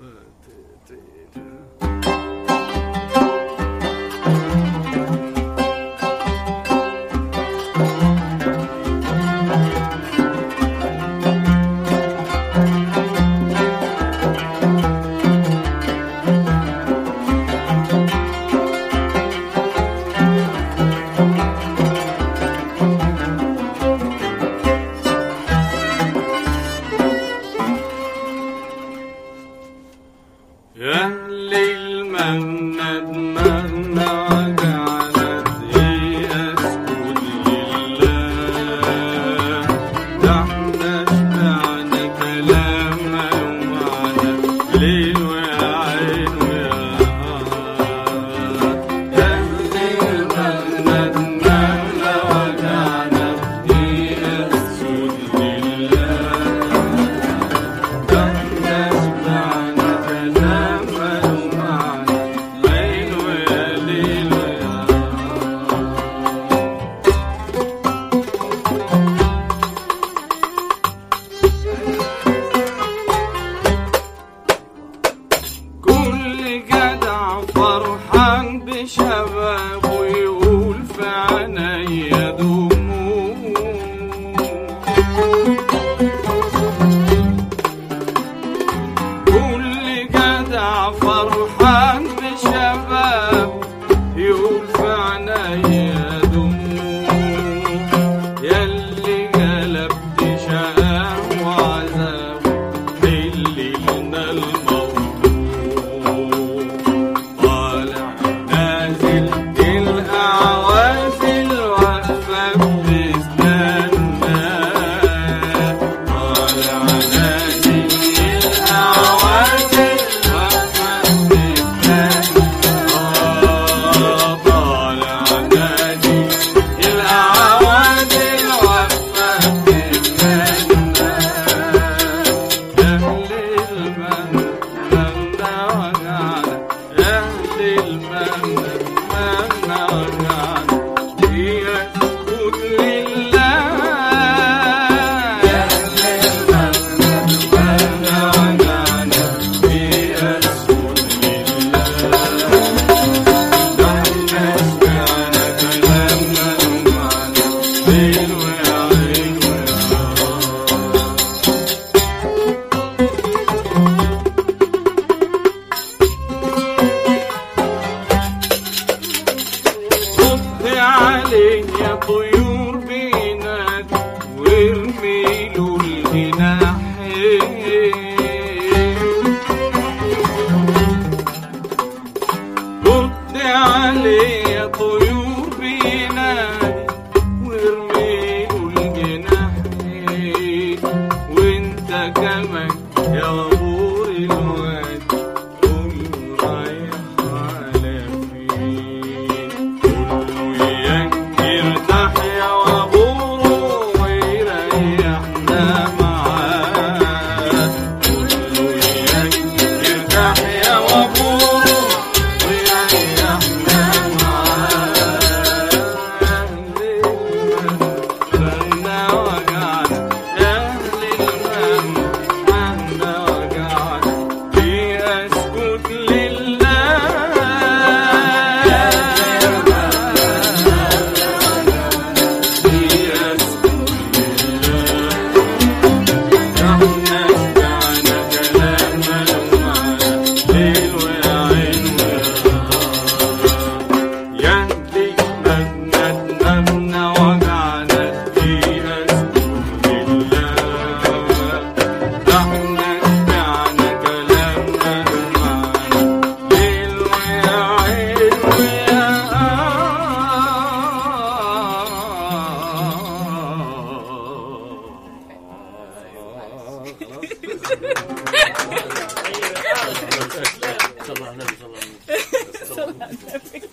嗯，对，对，对。Paro. للمنام niña tuya. Sabah Nabi, Sabah Nabi. Sabah Nabi.